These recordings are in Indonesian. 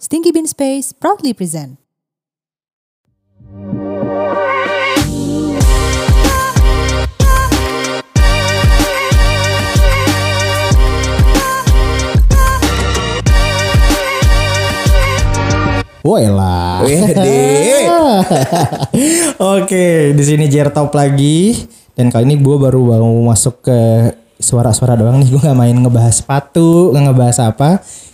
Stinky Bean Space proudly present. Wela. Wede. Oke, di sini Jer Top lagi dan kali ini gue baru mau masuk ke suara-suara doang nih. Gue nggak main ngebahas sepatu, nggak ngebahas apa.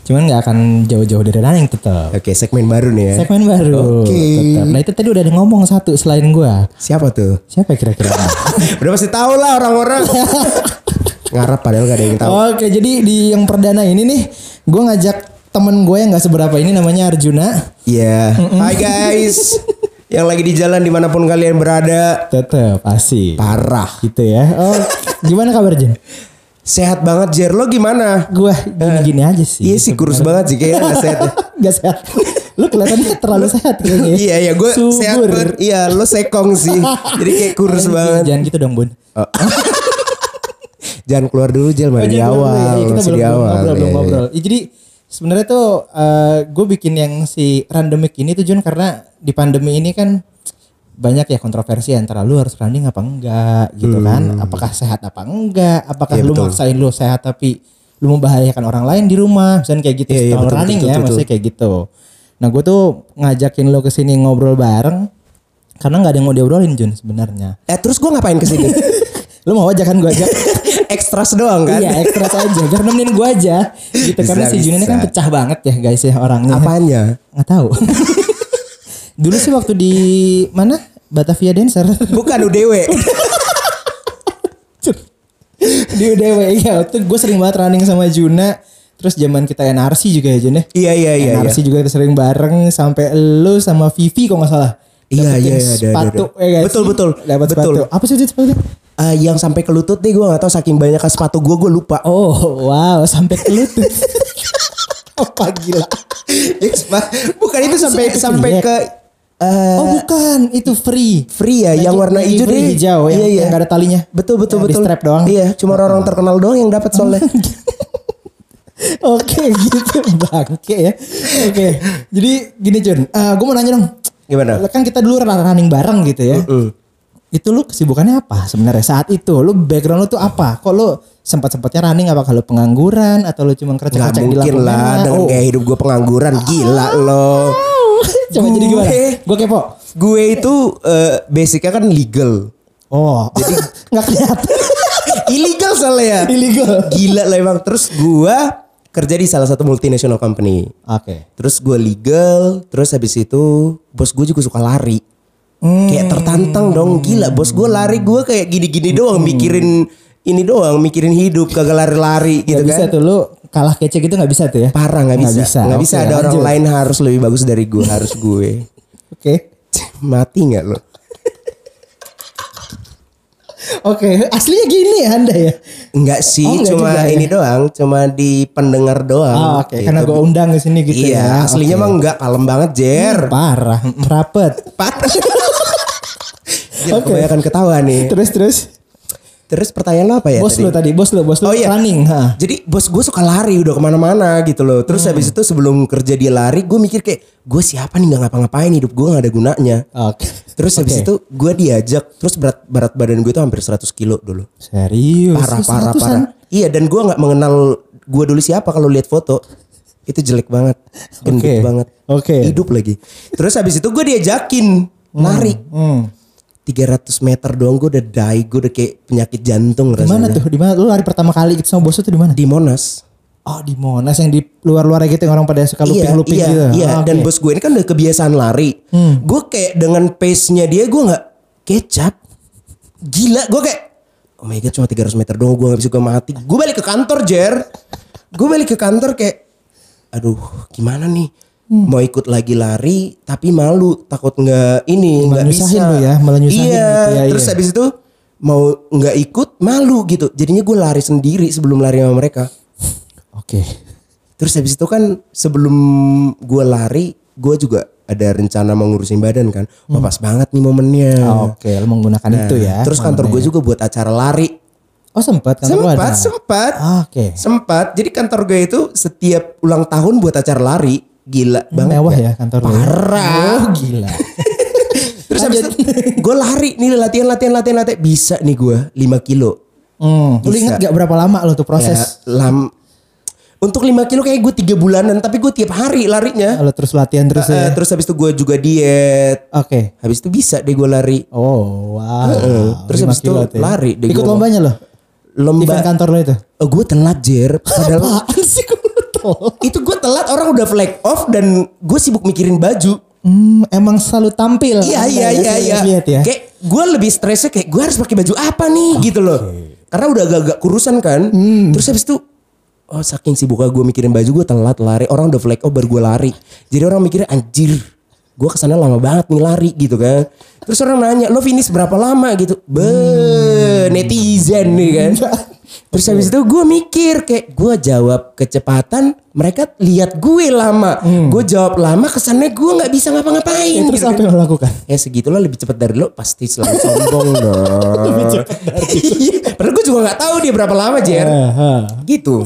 Cuman nggak akan jauh-jauh dari running tetap. Oke, segmen baru nih ya. Segmen baru. Oke. tetep. Nah itu tadi udah ada ngomong satu selain gue. Siapa tuh? Siapa kira-kira? Udah pasti tahu lah orang-orang. Ngarap padahal gak ada yang tahu. Oke, jadi di yang perdana ini nih, gue ngajak temen gue yang nggak seberapa ini namanya Arjuna. Iya. Hai guys. yang lagi di jalan di mana pun kalian berada. Tetep asik. Parah. Gitu ya. Oh, gimana kabar Jen? Sehat banget Jer. Lo gimana? Gue gini-gini aja sih. Iya sih kurus banget sih kayaknya gak sehat. ya. Gak sehat. Lu kelihatannya terlalu sehat kayaknya. Iya iya gue sehat banget. Iya lo sekong sih. Jadi kayak kurus banget. Jangan gitu dong Bun. Jangan keluar dulu Jel masih di Jangan dulu, awal. ya, kita belum, di awal. ngobrol, belum Iya, iya. ngobrol. Ya, jadi sebenarnya tuh gue bikin yang si randomik ini tuh Jun karena di pandemi ini kan banyak ya kontroversi antara lu harus running apa enggak gitu kan. Apakah sehat apa enggak? Apakah Hmm. Iya, lu betul. maksain lu sehat tapi lu membahayakan orang lain di rumah misalnya kayak gitu iya, setelah betul, running betul, ya betul, maksudnya kayak gitu. Nah gue tuh ngajakin lo ke sini ngobrol bareng karena nggak ada yang mau diobrolin Jun sebenarnya. Eh terus gue ngapain ke sini? Lu mau aja kan gue ajak? Ekstras doang kan? Iya ekstra aja biar nemenin gue aja gitu Bisa, karena si Jun ini kan pecah banget ya guys ya orangnya. Apanya? Nggak tahu. Dulu sih waktu di mana Batavia Dancer Bukan UDW. di UDW ya itu gue sering banget running sama Juna terus zaman kita NRC juga ya Jun ya. Iya iya iya. iya. NRC juga kita sering bareng sampai lu sama Vivi kok nggak salah. Iya, iya, iya, ada, sepatu ada. ya guys. Betul, betul. Dapat Betul. sepatu. Apa sih itu sepatu? Eh, yang sampai ke lutut nih gue gak tahu saking banyak sepatu gue gue lupa. Oh wow sampai ke lutut. Apa gila? Bukan itu sampai sampai ke eh, Oh bukan, itu free. free ya, yang Baju- warna hijau free deh. hijau yang, Iya, iya. yang gak ada talinya. Betul betul Yang di betul. strap doang. Iya, cuma orang terkenal doang yang dapat soalnya. Oke gitu bangke ya. Oke, jadi gini Jun, gue mau nanya dong. Gimana? Kan kita dulu running bareng gitu ya. Itu lu kesibukannya apa sebenarnya saat itu? Lu background lu tuh apa? Kok lu sempat-sempatnya running apa kalau pengangguran atau lu cuma Gak kerja-kerja di lapangan? lah dengan Oh. kayak hidup gue pengangguran. Gila lo. Coba jadi gimana? Gue- Gue kepo. Gue itu eh, basicnya kan legal. Oh, jadi nggak kelihatan. Illegal soalnya ya. Illegal. Gila lah emang. Terus gue kerja di salah satu multinational company. Oke. Terus gue legal, terus habis itu bos gue juga suka lari. Hmm. Kayak tertantang dong, gila bos gue lari gue kayak gini-gini doang mikirin ini doang, mikirin hidup kagak lari-lari gitu Gak bisa kan. tuh lu kalah kece gitu nggak bisa tuh ya? Parah nggak Nggak bisa, bisa. nggak bisa Oke, ada orang lanjut. lain harus lebih bagus dari gue, harus gue. Oke. Mati nggak lo? Oke, aslinya gini ya Anda ya? Enggak sih, Oh, enggak cuma juga ya? ini doang, cuma di pendengar doang. Ah, oke, Gitu. karena gue undang ke sini gitu iya, ya. aslinya Oke. mah enggak kalem banget, Jer. parah, merapet. Parah. Jer, Oke. kebanyakan ketawa nih. Terus terus Terus pertanyaan lo apa ya bos tadi? lu tadi, bos lu, bos lu Oh iya. running, ha. Jadi bos gue suka lari udah ke mana-mana gitu loh. Terus Hmm. habis itu sebelum kerja dia lari, gue mikir kayak gue siapa nih nggak ngapa-ngapain hidup gue nggak ada gunanya. Oke. Terus habis Oke. itu gue diajak, terus berat berat badan gue itu hampir 100 kilo dulu. serius. Parah parah parah. Iya dan gue nggak mengenal gue dulu siapa kalau lihat foto. Itu jelek banget, gendut Oke. banget. Oke. Hidup lagi. Terus habis itu gue diajakin lari. Hmm. 300 meter doang gue udah die, gue udah kayak penyakit jantung Di mana tuh? Di mana? Lu lari pertama kali gitu sama bos tuh di mana? Di Monas. Oh di Monas yang di luar-luar gitu yang orang pada suka Iya, looping-looping iya, gitu. iya. Oh, Dan oke. bos gue ini kan udah kebiasaan lari. Gue kayak dengan pace-nya dia gue nggak kecap. Gila, gue kayak oh my god cuma 300 meter doang gue gak bisa gue mati. Gue balik ke kantor Jer. Gue balik ke kantor kayak aduh gimana nih. Hmm. Mau ikut lagi lari tapi malu takut nggak ini nggak bisa. lu ya, malah nyusahin Iya, gitu ya, terus iya. habis itu mau nggak ikut malu gitu. Jadinya gue lari sendiri sebelum lari sama mereka. Oke. Terus habis itu kan sebelum gue lari, gue juga ada rencana mau ngurusin badan kan. Wah pas banget nih momennya. Oke, lu menggunakan Nah, itu ya. Terus kantor gue juga buat acara lari. Oh sempat kantor Sempat, ada? sempat. Ah, Oke. Sempat. Jadi kantor gue itu setiap ulang tahun buat acara lari. Gila banget. Mewah nggak? ya kantor lu. Parah. Oh gila. Terus habis itu gue lari nih latihan latihan latihan latihan bisa nih gue 5 kilo. Hmm. Lu inget gak berapa lama lo tuh proses? Ya, lam untuk 5 kilo kayak gue tiga bulanan tapi gue tiap hari larinya. Lo terus latihan terus Eh, ya? terus habis itu gue juga diet. Oke. Habis itu bisa deh gue lari. Oh wow. Heeh. Terus habis itu ya. lari deh Ikut gua. lombanya lo? Lomba. Event kantor lo itu? Oh, gue telat jer. Padahal Apaan sih? Itu gue telat orang udah flag off dan gue sibuk mikirin baju. Hmm, emang selalu tampil. Iya iya ya, iya iya. Lihat ya. Kayak gue lebih stresnya kayak gue harus pakai baju apa nih gitu loh. Karena udah agak-agak kurusan kan. Hmm. Terus habis itu oh saking sibuknya gue mikirin baju gue telat lari. Orang udah flag off baru gue lari. Jadi orang mikirnya anjir. Gue ke sana lama banget nih lari gitu kan. Terus orang nanya lo finish berapa lama gitu. Be netizen nih kan. Terus habis itu gue mikir kayak gue jawab kecepatan mereka lihat gue lama. Gue jawab lama kesannya gue nggak bisa ngapa-ngapain. Hmm. Terus gitu apa kan. yang lo lakukan? Ya segitulah lebih cepat dari lo pasti selalu sombong dong. lebih cepat dari Padahal gue juga nggak tahu dia berapa lama Jer. Aha. Gitu.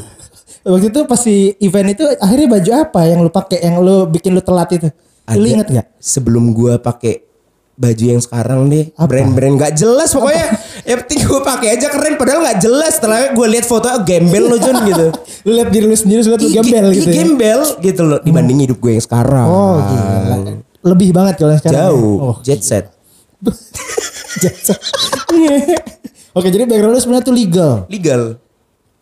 Waktu itu pas si event itu akhirnya baju apa yang lu pakai yang lu bikin lu telat itu? Lu Ada- inget gak? Sebelum gue pakai baju yang sekarang deh Apa? brand-brand nggak jelas pokoknya yang penting gue pakai aja keren padahal nggak jelas setelah gue lihat foto oh, gembel lo Jun gitu Lu lihat diri lu sendiri, lu tuh Ih, gembel gitu ya? gembel gitu loh dibanding hidup gue yang sekarang Oh gila. Lebih banget kalau yang sekarang. ya? jauh Oh, jet set jasa. Oke jadi background lu sebenarnya tuh legal. legal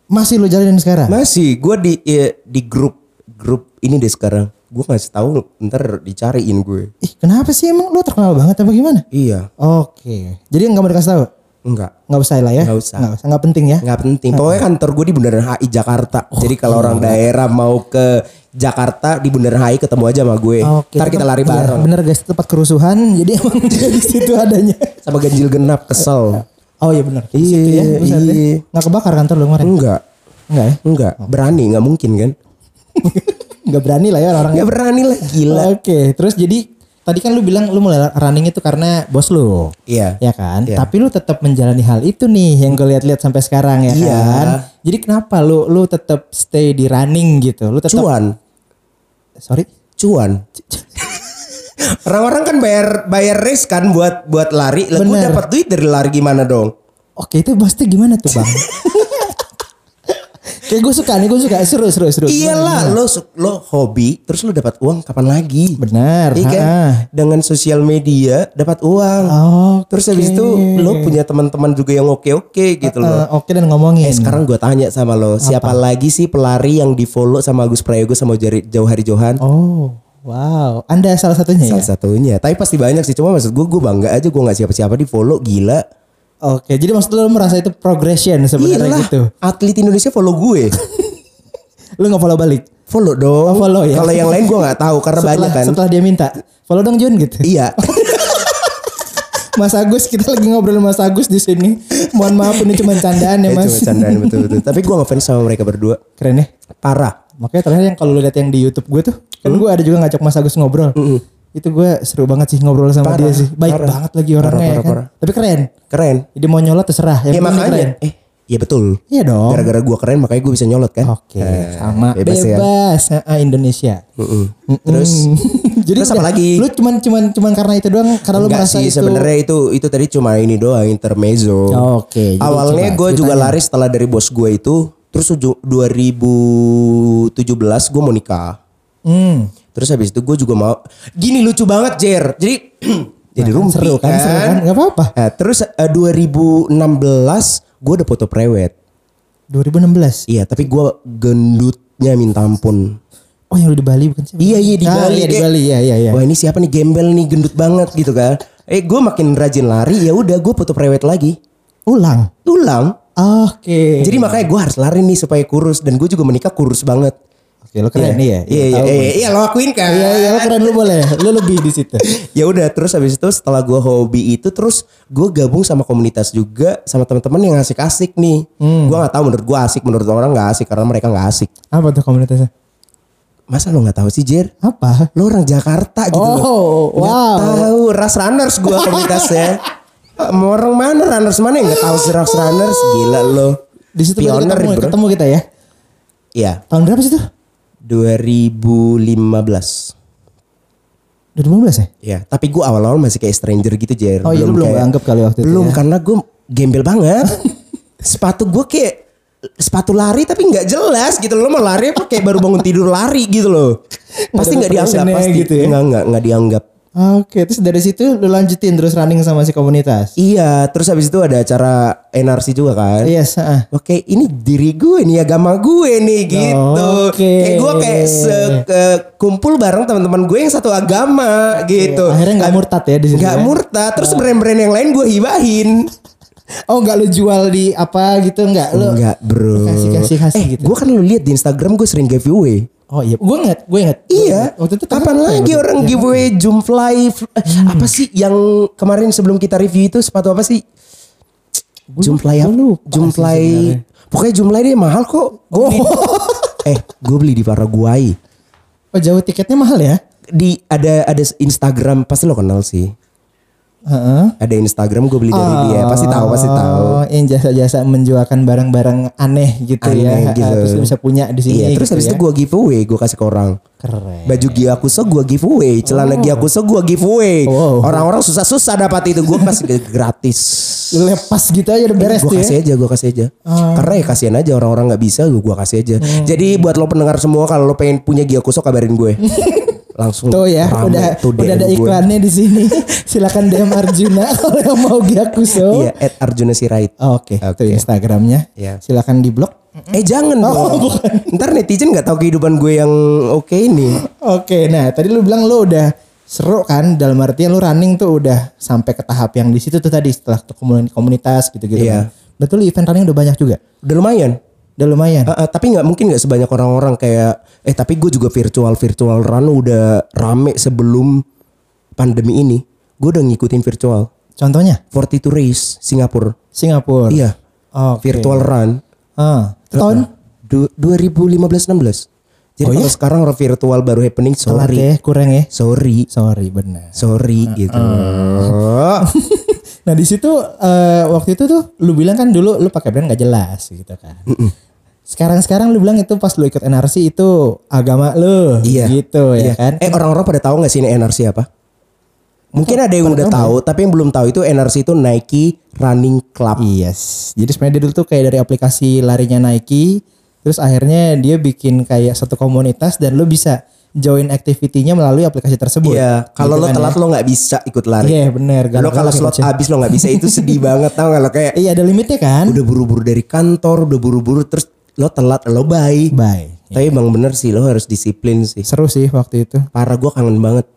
Masih lu jalanin sekarang? Masih, gue di ya, di grup grup ini deh sekarang. Gue ngasih tahu ntar dicariin gue. Ih kenapa sih emang lu terkenal banget apa gimana? Iya, Oke. Jadi nggak mau dikasih tahu? Enggak, Nggak usah lah ya? Nggak usah. Nggak usah. Nggak penting ya? nggak penting. Pokoknya kantor gue di Bundaran HI Jakarta. Jadi kalau orang daerah mau ke Jakarta di Bundaran HI ketemu aja sama gue. Oke. ntar kita lari Iya, bareng. bener guys tempat kerusuhan. Jadi emang dia di situ adanya. Sama ganjil genap kesel. Oh iya bener. Di Iya, ya. Ya. iya. Kebakar kantor lu kemarin? Enggak, Enggak ya? enggak. Berani nggak mungkin kan? Nggak berani lah ya orang-orangnya. Nggak berani lah gila. Oke, terus jadi tadi kan lu bilang lu mulai running itu karena bos lu. Iya. Ya kan? Iya. Tapi lu tetap menjalani hal itu nih yang gue lihat-lihat sampai sekarang ya Iya. kan. Jadi kenapa lu lu tetap stay di running gitu? Lu tetap Cuan, Sorry. cuan. Orang-orang kan bayar bayar race kan buat buat lari. Bener. dapat duit dari lari gimana dong? Oke, itu pasti gimana tuh, Bang? Kayak gue suka nih, gue suka seru seru seru. Iyalah, lo lo hobi, terus lo dapat uang kapan lagi? Benar. Iya kan? Dengan sosial media dapat uang. Oke. Terus habis itu lo punya teman-teman juga yang oke-oke gitu Eh, loh. Oke dan ngomongin. Eh sekarang gue tanya sama lo, siapa lagi sih pelari yang di follow sama Agus Prayogo sama Jari, Jauh Hari Johan? Oh, wow. Anda salah satunya ya? Salah satunya. Tapi pasti banyak sih. Cuma maksud gue, gue bangga aja gue nggak siapa-siapa di follow. Gila. Oke, jadi maksud lu merasa itu progression sebenarnya Iyalah, gitu. atlet Indonesia follow gue. Lu nggak follow balik? follow dong. Oh, follow ya. Kalau yang lain gue nggak tahu karena setelah, banyak kan. Setelah dia minta, follow dong Jun gitu. Iya. Mas Agus, kita lagi ngobrol sama Mas Agus di sini. Mohon maaf ini cuma candaan ya Mas. cuma candaan betul-betul. Tapi gue ngefans sama mereka berdua. Keren ya. Parah. Makanya terakhir yang kalau lu lihat yang di YouTube gue tuh, kan Hmm? gue ada juga ngajak Mas Agus ngobrol. Itu gue seru banget sih ngobrol sama Parah, dia sih. Baik parah. banget lagi orangnya Parah, ya parah, kan. parah. Tapi keren. Keren. Jadi mau nyolot terserah. Yang Ya makanya. keren. Eh, iya betul. Iya dong. Gara-gara gue keren makanya gue bisa nyolot kan. Oke, Eh, sama bebas bebas, ya. Ah, Indonesia. Terus Jadi Terus apa udah, lagi? Lu cuman cuman cuman karena itu doang karena lu Enggak merasa sih itu sebenarnya itu itu tadi cuma ini doang intermezzo. Oke, jadi Awalnya gue juga lari setelah dari bos gue itu. Terus uju- 2017 gue mau nikah. Hmm. Terus habis itu gue juga mau gini lucu banget Jer. Jadi jadi rumpi seru kan, seru kan? Nggak apa-apa. Nah, terus eh, 2016 gue udah foto prewed. 2016. Iya, tapi gue gendutnya minta ampun. Oh, yang di Bali bukan sih? Iya iya di Ah, Bali. iya, di Kayak, Bali. Iya, iya, iya. Wah ini siapa nih gembel nih gendut banget gitu kan. Eh gue makin rajin lari ya udah gue foto prewed lagi. Ulang. Ulang. Oke. Jadi makanya gue harus lari nih supaya kurus dan gue juga menikah kurus banget. Oke, lu keren nih ya. Iya iya iya, iya, lo akuin kan. Iya, iya, lu keren lu boleh. Lu lebih di situ. ya udah terus habis itu setelah gue hobi itu terus gue gabung sama komunitas juga sama teman-teman yang asik-asik nih. Hmm. Gue nggak tahu menurut gue asik menurut orang nggak asik karena mereka nggak asik. Apa tuh komunitasnya? Masa lo nggak tahu sih Jer? Apa? Lo orang Jakarta gitu loh. Oh, Nggak wow. tahu ras runners gue komunitasnya. Mau orang mana runners mana yang nggak tahu sih ras runners gila lo. Di situ Pioner, ketemu, bro. ketemu kita ya. Iya. Tahun berapa sih tuh? 2015. 2015 ya? Ya, tapi gue awal-awal masih kayak stranger gitu Jer. Oh, iya, lu belum kayak- anggap kali waktu itu Belum ya? karena gue gembel banget. sepatu gue kayak sepatu lari tapi nggak jelas gitu loh. Lo mau lari apa kayak baru bangun tidur lari gitu loh. Pasti nggak dianggap pasti. gitu ya? Nggak nggak nggak dianggap. Oke, terus dari situ lu lanjutin terus running sama si komunitas. Iya, terus habis itu ada acara NRC juga kan. Yes, ah. Oke, ini diri gue nih, agama gue nih gitu. Oke. Kayak gue kayak se- kumpul bareng teman-teman gue yang satu agama gitu. Akhirnya nggak murtad ya di situ. Nggak ya? murtad. Terus brand-brand yang lain gue hibahin. Oh, nggak lu jual di apa gitu nggak lu? Enggak bro. Kasih kasih kasih eh, gitu. gue kan lu lihat di Instagram gue sering giveaway. Oh iya, gue inget, gue inget. Iya. Waktu itu Kapan apa lagi ya? orang giveaway Jumfly f- eh, Hmm. apa sih yang kemarin sebelum kita review itu sepatu apa sih? Jumfly apa? Jumfly. Pokoknya Jumfly dia mahal kok. Oh, eh, gue beli di Paraguay. oh jauh tiketnya mahal ya? Di ada ada Instagram pasti lo kenal sih. Heeh. Ada Instagram gue beli dari dia. Pasti tahu, pasti tahu. Oh, yang jasa-jasa menjualkan barang-barang aneh gitu Aneh ya. gitu. Terus bisa punya di sini. Iya, terus gitu habis ya. itu gue giveaway, gue kasih ke orang. Keren. Baju Giakuso gue giveaway, celana Giakuso gue giveaway. Wow. Orang-orang susah-susah dapat itu, gue kasih gratis. Lepas gitu aja udah beres gue tuh ya. kasih aja, gue kasih aja. Karena ya kasihan aja orang-orang nggak bisa, gue kasih aja. Hmm. Jadi buat lo pendengar semua, kalau lo pengen punya Giakuso kabarin gue. Langsung. Tuh ya, rame udah tuh udah ada gue. iklannya di sini. Silakan DM Arjuna kalau yang mau Gyakuso. Iya, at Arjuna Sirait. Oke, Oke. itu Instagramnya. Iya. Silakan di blog. Eh jangan Oh, dong. Ntar netizen nggak tahu kehidupan gue yang oke ini. Oke, nah tadi lu bilang lu udah seru kan dalam artian lu running tuh udah sampai ke tahap yang di situ tuh tadi setelah komunitas gitu-gitu Iya. kan. Betul event running udah banyak juga. Udah lumayan. Udah lumayan. Ah, ah, tapi nggak mungkin nggak sebanyak orang-orang kayak eh tapi gue juga virtual virtual run udah rame sebelum pandemi ini. Gue udah ngikutin virtual. Contohnya 42 race Singapura. Singapura. Iya. Oke. Virtual run. Ah, tahun Du- 2015-16. Jadi Oh, iya? kalau sekarang orang virtual baru happening telat sorry. ya, kurang ya. Sorry. Sorry, benar. Sorry gitu. Nah di situ eh, waktu itu tuh lu bilang kan dulu lu pakai brand nggak jelas gitu kan. Sekarang sekarang lu bilang itu pas lu ikut NRC itu agama lu Iya. gitu ya Iya. kan. Eh orang-orang pada tahu nggak sih ini NRC apa? Mungkin ada yang udah tahu, tapi yang belum tahu itu NRC itu Nike Running Club. Yes. Jadi sebenarnya dia dulu tuh kayak dari aplikasi larinya Nike, terus akhirnya dia bikin kayak satu komunitas dan lu bisa join activity-nya melalui aplikasi tersebut. Iya, kalau Gitu lo kan telat ya. lo nggak bisa ikut lari. Iya bener. Lo Galak-galak kalau ya, slot ya. habis lo nggak bisa itu sedih banget tau gak lo kayak Iya ada limitnya kan. udah buru-buru dari kantor, udah buru-buru terus lo telat lo bye. Bye. Tapi bang bener sih lo harus disiplin sih. Seru sih waktu itu. Parah gue kangen banget.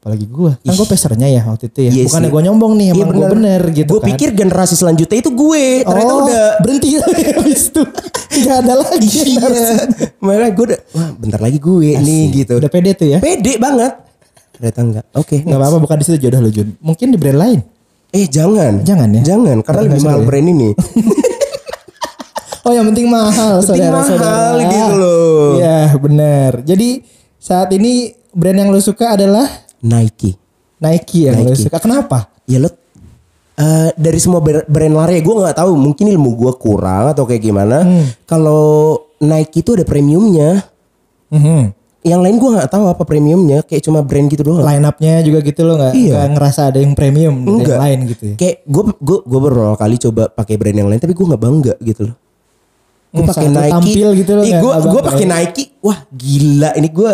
Apalagi gua. Kan gua pesernya ya waktu itu ya. Iya Bukannya sih. gua nyombong nih, emang gua bener gitu Gue kan. pikir generasi selanjutnya itu gue. Ternyata oh, udah. berhenti habis itu. Gak ada lagi. Iya. Malah gue udah. Wah bentar lagi gue nih gitu. Udah pede tuh ya. Pede banget. Ternyata enggak. Oke. Gak apa-apa bukan di situ jodoh lu Jun. Mungkin di brand lain. Eh jangan. Jangan ya? Jangan. Karena lebih nggak mahal ya? brand ini. Oh yang penting mahal Penting saudara-saudara. mahal gitu loh. Iya bener. Jadi saat ini brand yang lu suka adalah Nike. Nike yang Nike. suka. Kenapa? Ya lo eh, dari semua brand lari gue nggak tahu mungkin ilmu gue kurang atau kayak gimana. Hmm. Kalau Nike itu ada premiumnya. Mhm. Yang lain gue nggak tahu apa premiumnya. Kayak cuma brand gitu doang. Line up-nya juga gitu loh nggak Iya. nggak ngerasa ada yang premium dari Enggak. yang lain gitu ya. Kayak gue gue gue beberapa kali coba pakai brand yang lain tapi gue nggak bangga gitu loh. Gue Hmm, pakai Nike. tampil gitu loh, gue gue pakai ya? Nike. Wah gila ini gue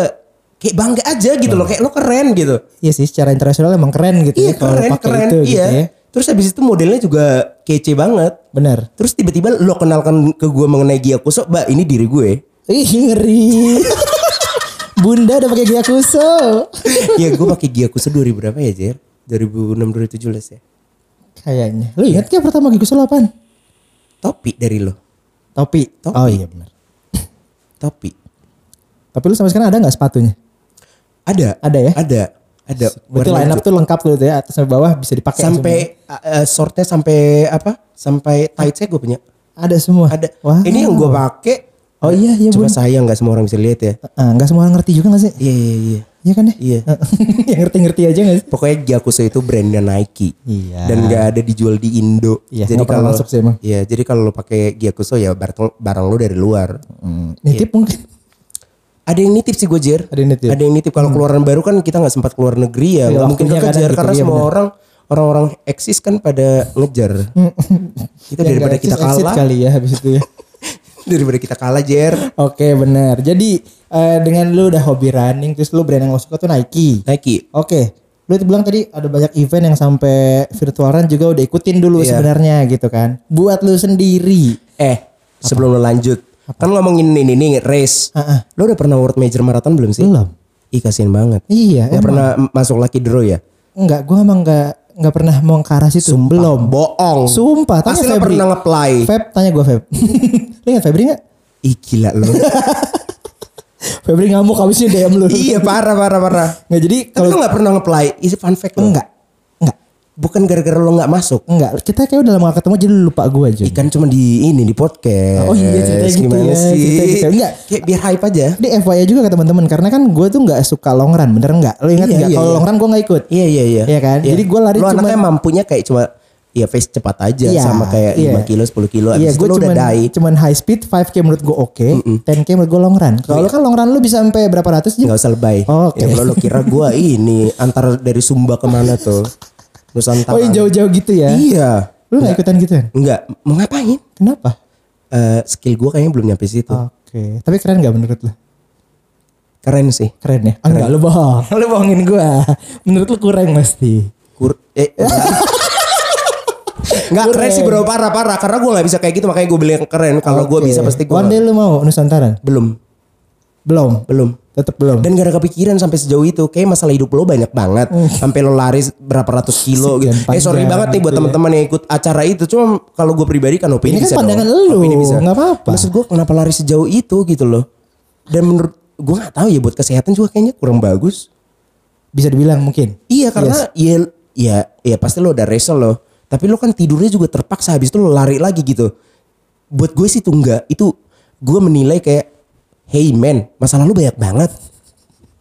kayak bangga aja gitu loh. Kayak lo keren gitu. Iya sih secara internasional emang keren gitu Iya ya kalau pakai itu iya. gitu ya. Terus habis itu modelnya juga kece banget. Bener. Terus tiba-tiba lo kenalkan ke gue mengenai Giakuso, mbak ini diri gue. Ih ngeri. Bunda udah pakai Gyakuso. ya gue pakai Giakuso 2000 berapa ya Jer? 2006 2017 ya. Kayaknya. Lu ingat gak pertama Gyakuso lo apaan? Topi dari lo. Topi. Topi. Oh iya benar. Topi. Tapi lu sampai sekarang ada nggak sepatunya? Ada. Ada ya? Ada. Ada. Berarti line up tuh lengkap tuh ya atas sampai bawah bisa dipakai sampai uh, shortnya sampai apa? Sampai tight saya gue punya. Ada semua. Ada. Wah. Ini yang gue pakai. Oh iya iya Cuma bun. sayang nggak semua orang bisa lihat ya. Ah, nggak semua orang ngerti juga gak sih? Iya iya iya. Iya kan ya? Iya. yang ngerti-ngerti aja gak sih? Pokoknya Giakuso itu brandnya Nike. Iya. Dan nggak ada dijual di Indo. Iya, jadi kalau masuk sih emang. Iya, jadi kalau lo pakai Giakuso ya barang barang lo dari luar. Hmm. Nitip mungkin. Ada yang nitip sih gue Jer. Ada yang nitip. Ada yang nitip. Kalau keluaran baru kan kita nggak sempat keluar negeri ya. Iya, Nggak mungkin kekejar kadang gitu, karena iya semua benar. orang orang-orang eksis kan pada ngejar. kita Yang daripada nggak kita kalah, kali ya habis itu ya. daripada kita kalah Jer. Oke benar. Jadi eh, dengan lu udah hobi running terus lu brand yang lu suka tuh Nike. Nike. Oke. Lu tuh bilang tadi ada banyak event yang sampai virtual run juga udah ikutin dulu Iya. sebenarnya gitu kan. Buat lu sendiri. Eh, sebelum lo lanjut, kan ngomongin ini nih race. Heeh. Lo udah pernah World Major Marathon belum sih? Belum. Ih kasihan banget. Iya, Gak emang. pernah masuk lucky draw ya? Enggak, gua emang enggak enggak pernah mau ke arah situ. Belum. Bohong. Sumpah, tanya Pasti lo Febri. pernah nge-apply. Feb, tanya gua Feb. lu ingat Febri enggak? Ih gila lo. Febri ngamuk habisnya DM lu. iya parah parah parah. Nggak jadi kalau lo gak pernah nge-apply. Ini fun fact lo. enggak. Enggak. Bukan gara-gara lo gak masuk. Enggak. Kita kayak udah lama ketemu jadi lu lupa gua aja. Ikan cuma di ini di podcast. Oh iya, ceritanya gitu Gimana ya, sih? ceritanya gitu. Enggak. Kayak biar hype aja. Ini FYI juga ke teman-teman karena kan gue tuh nggak suka long run, bener nggak? Lo ingat Iya, nggak? iya, Kalau iya. long run gue nggak ikut. Iya iya iya. Iya kan? Jadi gua lari Lo cuma- anaknya mampunya kayak cuma ya face cepat aja Iya, sama kayak iya. 5 kilo 10 kilo. Abis itu gue lo udah cuman, die. cuman high speed, 5k menurut gue oke, 10k menurut gue long run. Kalau lo kan long run lu bisa sampai berapa ratus juga? usah lebay. Oh, oke. Ya, kalau lo kira gua ini antar dari Sumba ke mana tuh? Nusantara. Oh jauh-jauh gitu ya? Iya. Lu nggak ikutan gitu kan? Enggak. Mau ngapain? Kenapa? Eh, skill gua kayaknya belum nyampe situ. Oke, tapi keren nggak menurut lu? Keren sih. Keren ya? Ah, enggak, lu bohong. lu bohongin gue. Menurut lu kurang pasti. Kur eh enggak. Enggak keren sih bro parah parah karena gua nggak bisa kayak gitu makanya gue beli yang keren kalau gua Oke. bisa pasti gua One day lu mau Nusantara? belum Belum. belum Tetap belum. dan gak ada kepikiran sampai sejauh itu kayak masalah hidup lo banyak banget sampai lo lari berapa ratus kilo gitu eh sorry banget nih buat gitu ya. teman-teman yang ikut acara itu cuma kalau gue pribadi kan opini Ini kan bisa pandangan dong. Opini bisa. nggak apa-apa. maksud gue kenapa lari sejauh itu gitu loh dan menurut gue nggak tahu ya buat kesehatan juga kayaknya kurang bagus Bisa dibilang mungkin. Iya karena ya ya ya pasti lo udah wrestle lo. Tapi lo kan tidurnya juga terpaksa habis itu lo lari lagi gitu. Buat gue sih itu enggak. Itu gue menilai kayak hey man masa lalu banyak banget.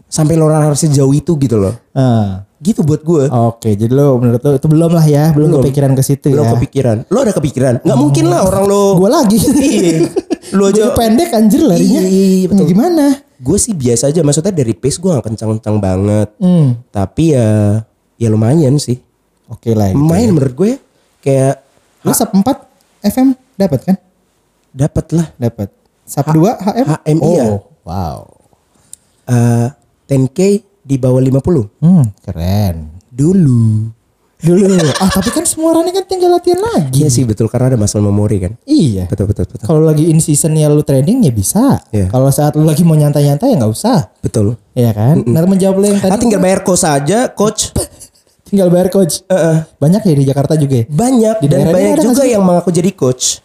Sampai lo lari sejauh itu gitu loh. Ah. Gitu buat gue. Oke, jadi lo menurut lo itu belum lah ya, belum, kepikiran ke situ Lo ya. kepikiran. Lo ada kepikiran. Nggak mungkin lah orang lo. Gue lagi. Iya. Lo Gua aja. pendek anjir larinya. Iya, iya, iya, betul. Gimana? Gue sih biasa aja. Maksudnya dari pace gue gak kencang-kencang banget. Hmm. Tapi ya ya lumayan sih. Oke lah. Gitu. Lumayan menurut gue kayak Lo sub 4 FM dapat kan? dapat lah. Dapat. Sub 2 HM? HM, oh, iya. Wow. eh 10k di bawah 50 Hmm, keren. dulu. Dulu. ah, tapi kan semua running kan tinggal latihan lagi. Iya sih betul karena ada muscle memory kan. Iya. Betul betul betul. Kalau lagi in season ya lu training ya bisa. Iya. Kalau saat lu lagi mau nyantai-nyantai ya nggak usah. Betul. Iya kan? Nah menjawab lu yang tadi Ah, tinggal bayar kos aja, coach. tinggal bayar coach. Banyak ya di Jakarta juga ya? Banyak Di dan banyak juga yang mengaku jadi coach.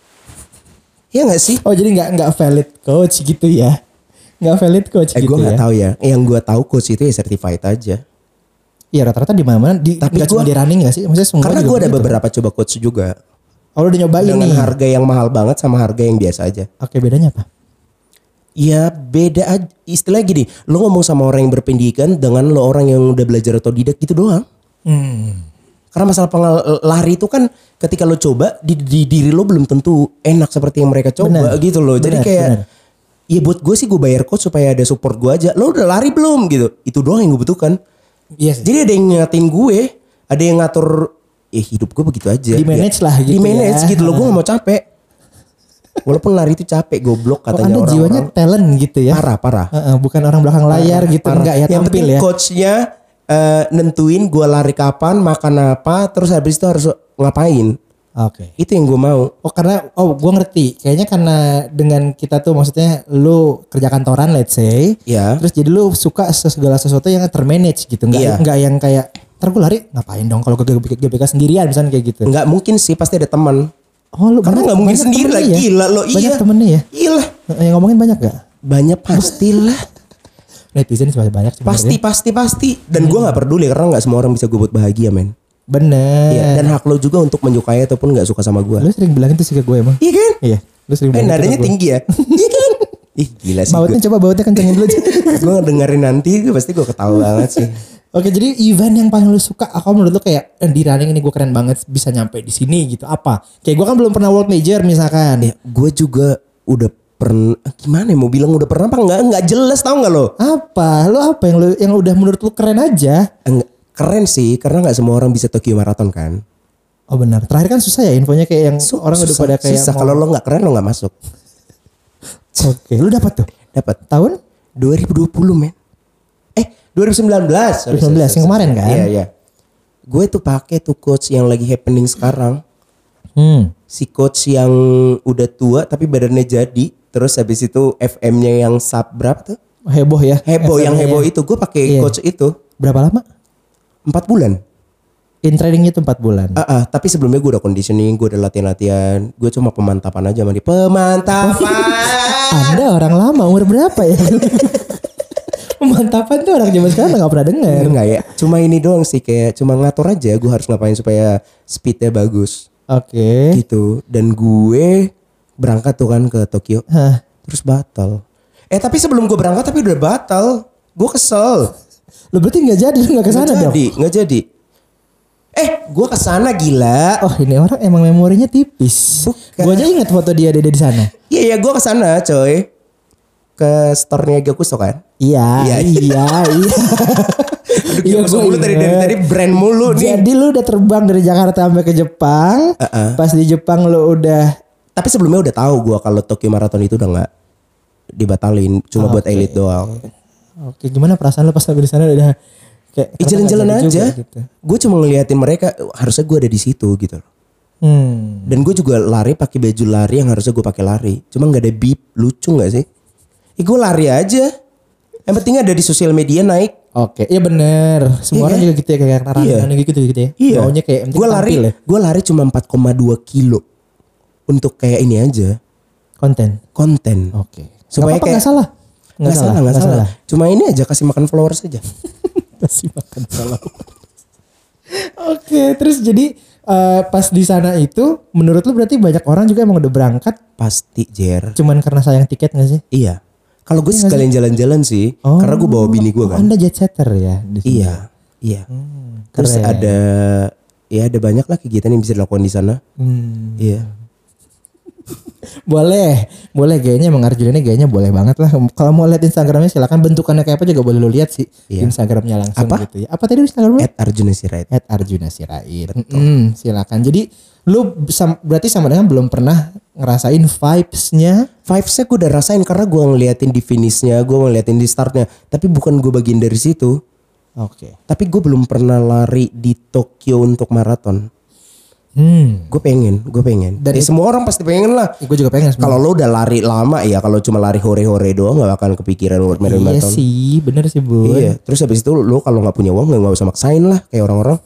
Iya gak sih? Oh jadi nggak nggak valid coach gitu ya? Nggak valid coach Eh gitu gue ya? nggak tahu ya. Yang gue tahu coach itu ya certified aja. Iya rata-rata di mana-mana. Di, Tapi cuma gua- di running nggak sih? Maksudnya semua Karena gue ada begitu. beberapa coba coach juga. Oh udah nyobain Dengan nih. harga yang mahal banget sama harga yang biasa aja. Oke bedanya apa? Ya beda aja. Istilah gini, lo ngomong sama orang yang berpendidikan dengan lo orang yang udah belajar otodidak gitu doang. Hmm. Karena masalah pengal- lari itu kan ketika lo coba di, di diri lo belum tentu enak seperti yang mereka coba Benar. gitu loh. Jadi Benar, kayak benar. ya buat gue sih gue bayar coach supaya ada support gue aja. Lo udah lari belum gitu? Itu doang yang gue butuhkan. Iya sih. Jadi ada yang ngatin gue, ada yang ngatur ya hidup gue begitu aja. Di manage Ya, lah gitu Di manage ya. gitu loh. Gue gak mau capek. Walaupun lari itu capek goblok Oh, katanya anda jiwanya orang-orang. talent gitu ya? Parah, parah. Heeh, bukan orang belakang layar gitu Parah. enggak ya Yang tampil penting ya. coachnya eh, nentuin gue lari kapan, makan apa, terus habis itu harus ngapain. Oke. Itu yang gue mau. Oh karena oh gua ngerti. Kayaknya karena dengan kita tuh maksudnya lu kerja kantoran let's say. Ya. Terus jadi lu suka segala sesuatu yang termanage gitu. Enggak Iya. enggak yang kayak ntar gue lari ngapain dong kalau gue GBK sendirian misalnya kayak gitu. Nggak mungkin sih pasti ada teman. Oh lu Karena nggak mungkin banyak sendiri lah. ya? Gila lo iya. Banyak temennya ya. Gila. Yang ngomongin banyak gak? Banyak pastilah. Netizen masih banyak pasti pasti pasti. Dan gue nggak peduli karena nggak semua orang bisa gue buat bahagia men. Bener. Iya. Dan hak lo juga untuk menyukai ataupun nggak suka sama gue. Lu sering bilang itu sih ke gue emang. Iya kan? Iya. Lu sering Eh bilang itu nadanya tinggi ya. Iya kan? Ih gila sih. Bautnya coba bautnya kencengin dulu. Gue dengerin nanti gue pasti gue ketawa banget sih. Oke jadi event yang paling lu suka Aku menurut lu kayak eh, Di running ini gue keren banget Bisa nyampe di sini gitu Apa Kayak gue kan belum pernah world major misalkan Ya, gue juga udah pernah gimana ya mau bilang udah pernah apa enggak enggak jelas tau nggak lo Apa? Lu apa yang lu yang udah menurut lu keren aja? Enggak, keren sih karena nggak semua orang bisa Tokyo Marathon kan Oh benar. Terakhir kan susah ya infonya kayak yang orang udah Susah, pada kayak susah. mau- kalau lo nggak keren lo nggak masuk Oke, lu dapat tuh. dapat Tahun 2020 men eh 2019 sorry, 2019, sorry, yang kemarin kan? iya iya gue tuh pakai tuh coach yang lagi happening sekarang Hmm. si coach yang udah tua tapi badannya jadi terus habis itu FM-nya yang sub berapa tuh Heboh ya. heboh yang heboh ya. itu gue pakai Iya. coach itu Berapa lama? empat bulan In trainingnya tuh 4 bulan. Ah, ah, tapi sebelumnya gue udah conditioning gue udah latihan latihan gue cuma pemantapan aja dia pemantapan Anda orang lama umur berapa ya? Pemantapan tuh orang zaman sekarang nggak pernah denger. enggak ya cuma ini doang sih kayak cuma ngatur aja gue harus ngapain supaya speednya bagus Oke. gitu dan gue berangkat tuh kan ke Tokyo Hah. terus batal eh tapi sebelum gue berangkat tapi udah batal gue kesel Lu berarti nggak jadi, nggak ke sana dong? jadi nggak jadi eh gue ke sana gila Oh ini orang emang memorinya tipis. Bukan. Gue aja ingat foto dia ada di sana. iya iya gue ke sana coy ke store-nya Gakuso kan Iya, Iya. iya, iya. Iya, gua mulu dari inget. tadi brand mulu nih. Jadi lu udah terbang dari Jakarta sampai ke Jepang. Uh-uh. Pas di Jepang lu udah Tapi sebelumnya udah tahu gua kalau Tokyo Marathon itu udah nggak dibatalin, cuma buat elite doang. Oke, gimana perasaan lu pas sampai di sana udah kayak Ih, jalan-jalan aja. juga gitu. Gue cuma ngeliatin mereka, harusnya gue ada di situ gitu. Hmm. Dan gue juga lari pakai baju lari yang harusnya gue pakai lari. Cuma nggak ada beep, lucu nggak sih? Ih, gue lari aja. Yang penting ada di sosial media naik. Oke, iya bener. Semua Iya orang kan? juga gitu ya kayak orang Iya. gitu gitu ya. Iya. Maunya kayak gue lari, ya. gue lari cuma 4,2 kilo untuk kayak ini aja Konten. konten. Oke. Supaya Supaya nggak kayak- salah. Nggak salah, nggak salah. Cuma ini aja kasih makan followers aja. Kasih makan salah. Oke, terus jadi eh, pas di sana itu menurut lu berarti banyak orang juga emang udah berangkat Pasti Jer. cuman karena sayang tiket gak sih? Iya. Kalau gue sekalian jalan-jalan sih, karena gue bawa bini gue Oh, kan. Anda jet setter ya di sini. Iya, iya. Terus keren. ada, ya ada banyak lah kegiatan yang bisa dilakukan di sana. Hmm. Iya. Boleh, boleh gayanya emang Arjuna ini gayanya boleh banget lah. Kalau mau lihat Instagramnya silakan bentukannya kayak apa juga boleh lu lihat sih Iya. Instagramnya langsung Apa? gitu ya. Apa tadi Instagramnya? At Arjuna Sirait. At Arjuna Sirait. Mm, silakan. Jadi lu sam- berarti sama dengan belum pernah ngerasain vibes-nya Vibes-nya gue udah rasain karena gue ngeliatin di finishnya, gue ngeliatin di startnya. Tapi bukan gue bagian dari situ. Oke. Tapi gue belum pernah lari di Tokyo untuk maraton. Hmm. Gue pengen, gue pengen. Dan ya, semua orang pasti pengen lah. gue juga pengen. Kalau lo udah lari lama ya, kalau cuma lari hore-hore doang gak akan kepikiran buat Iya maraton. sih, bener sih bu. Iya. Terus habis itu lo kalau nggak punya uang nggak usah maksain lah kayak orang-orang.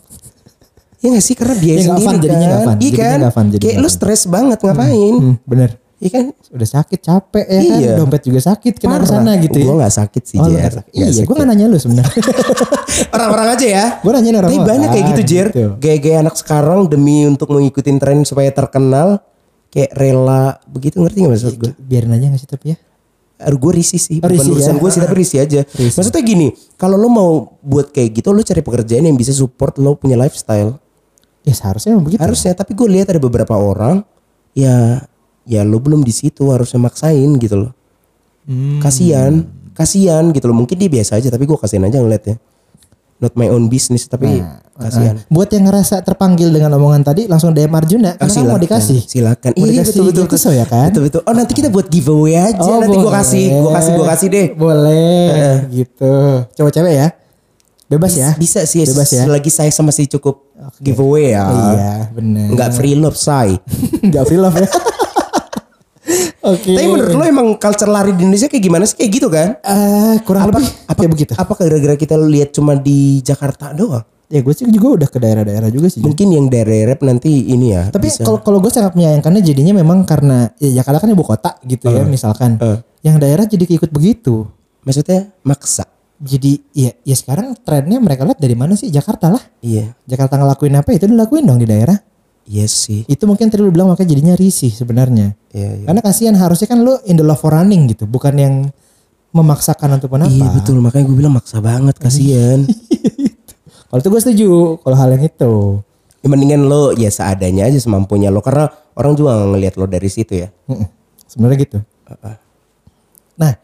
Iya gak sih karena Iya, nggak sendiri fun, kan. jadinya nggak fun, Iya jadinya kan. nggak fun, jadinya kayak lo fun. stres banget ngapain. Hmm, bener. Iya kan. Udah sakit, capek ya kan. Iya. Dompet juga sakit kena ke sana gitu ya. Gue gak sakit sih Oh, Jer. sakit. Iya, gue gak nanya lu sebenarnya. Orang-orang aja ya. gue nanyain orang Tapi banyak kayak gitu Jer. Gitu. Gaya-gaya anak sekarang demi untuk mengikuti tren supaya terkenal. Kayak rela begitu ngerti gak maksud gue? Biarin aja gak sih tapi ya. Aduh gue risih sih. Bukan risih urusan ya? gue sih tapi risih aja. Risih. Maksudnya gini. Kalau lo mau buat kayak gitu lo cari pekerjaan yang bisa support lo punya lifestyle. Ya seharusnya begitu. Harusnya. Tapi gue lihat ada beberapa orang. Ya ya lo belum di situ harusnya maksain gitu loh. Hmm. Kasian. Kasian gitu loh. Mungkin dia biasa aja tapi gue kasihan aja ngeliatnya. Not my own business tapi kasihan. Nah, buat yang ngerasa terpanggil dengan omongan tadi langsung DM Arjuna karena kan mau dikasih. Silakan. Mau Iya betul betul Gakuso ya kan? Betul betul. Oh nanti kita buat giveaway aja. nanti gue kasih, gue kasih, gue kasih deh. Boleh gitu. Coba cewek ya. Bebas ya. Bisa sih. Bebas ya. Selagi saya sama si cukup giveaway ya. Iya, benar. Enggak free love say. Enggak free love ya. Oke. Tapi menurut lo emang culture lari di Indonesia kayak gimana sih? Kayak gitu kan? Eh, kurang Apa, lebih apa kayak begitu. Apa gara-gara kita lihat cuma di Jakarta doang? Ya gue sih juga udah ke daerah-daerah juga sih. Mungkin yang daerah rap nanti ini ya. Tapi kalau kalau gue sangat menyayangkannya jadinya memang karena ya Jakarta kan ibu kota gitu ya misalkan. eh. Yang daerah jadi ikut begitu. maksudnya maksa. Jadi ya ya sekarang trennya mereka lihat dari mana sih Jakarta lah. Iya. Jakarta ngelakuin apa itu dilakuin dong di daerah. Iya sih. Itu mungkin tadi lu bilang makanya jadinya risih sebenarnya. Iya, iya. Karena kasihan harusnya kan lu in the love for running gitu, bukan yang memaksakan ataupun apa. Iya betul makanya gue bilang maksa banget kasihan. Kalau itu gue setuju kalau hal yang itu. ya, mendingan lo ya seadanya aja semampunya lo karena orang juga nggak ngelihat lo dari situ ya. Sebenarnya gitu. Nah,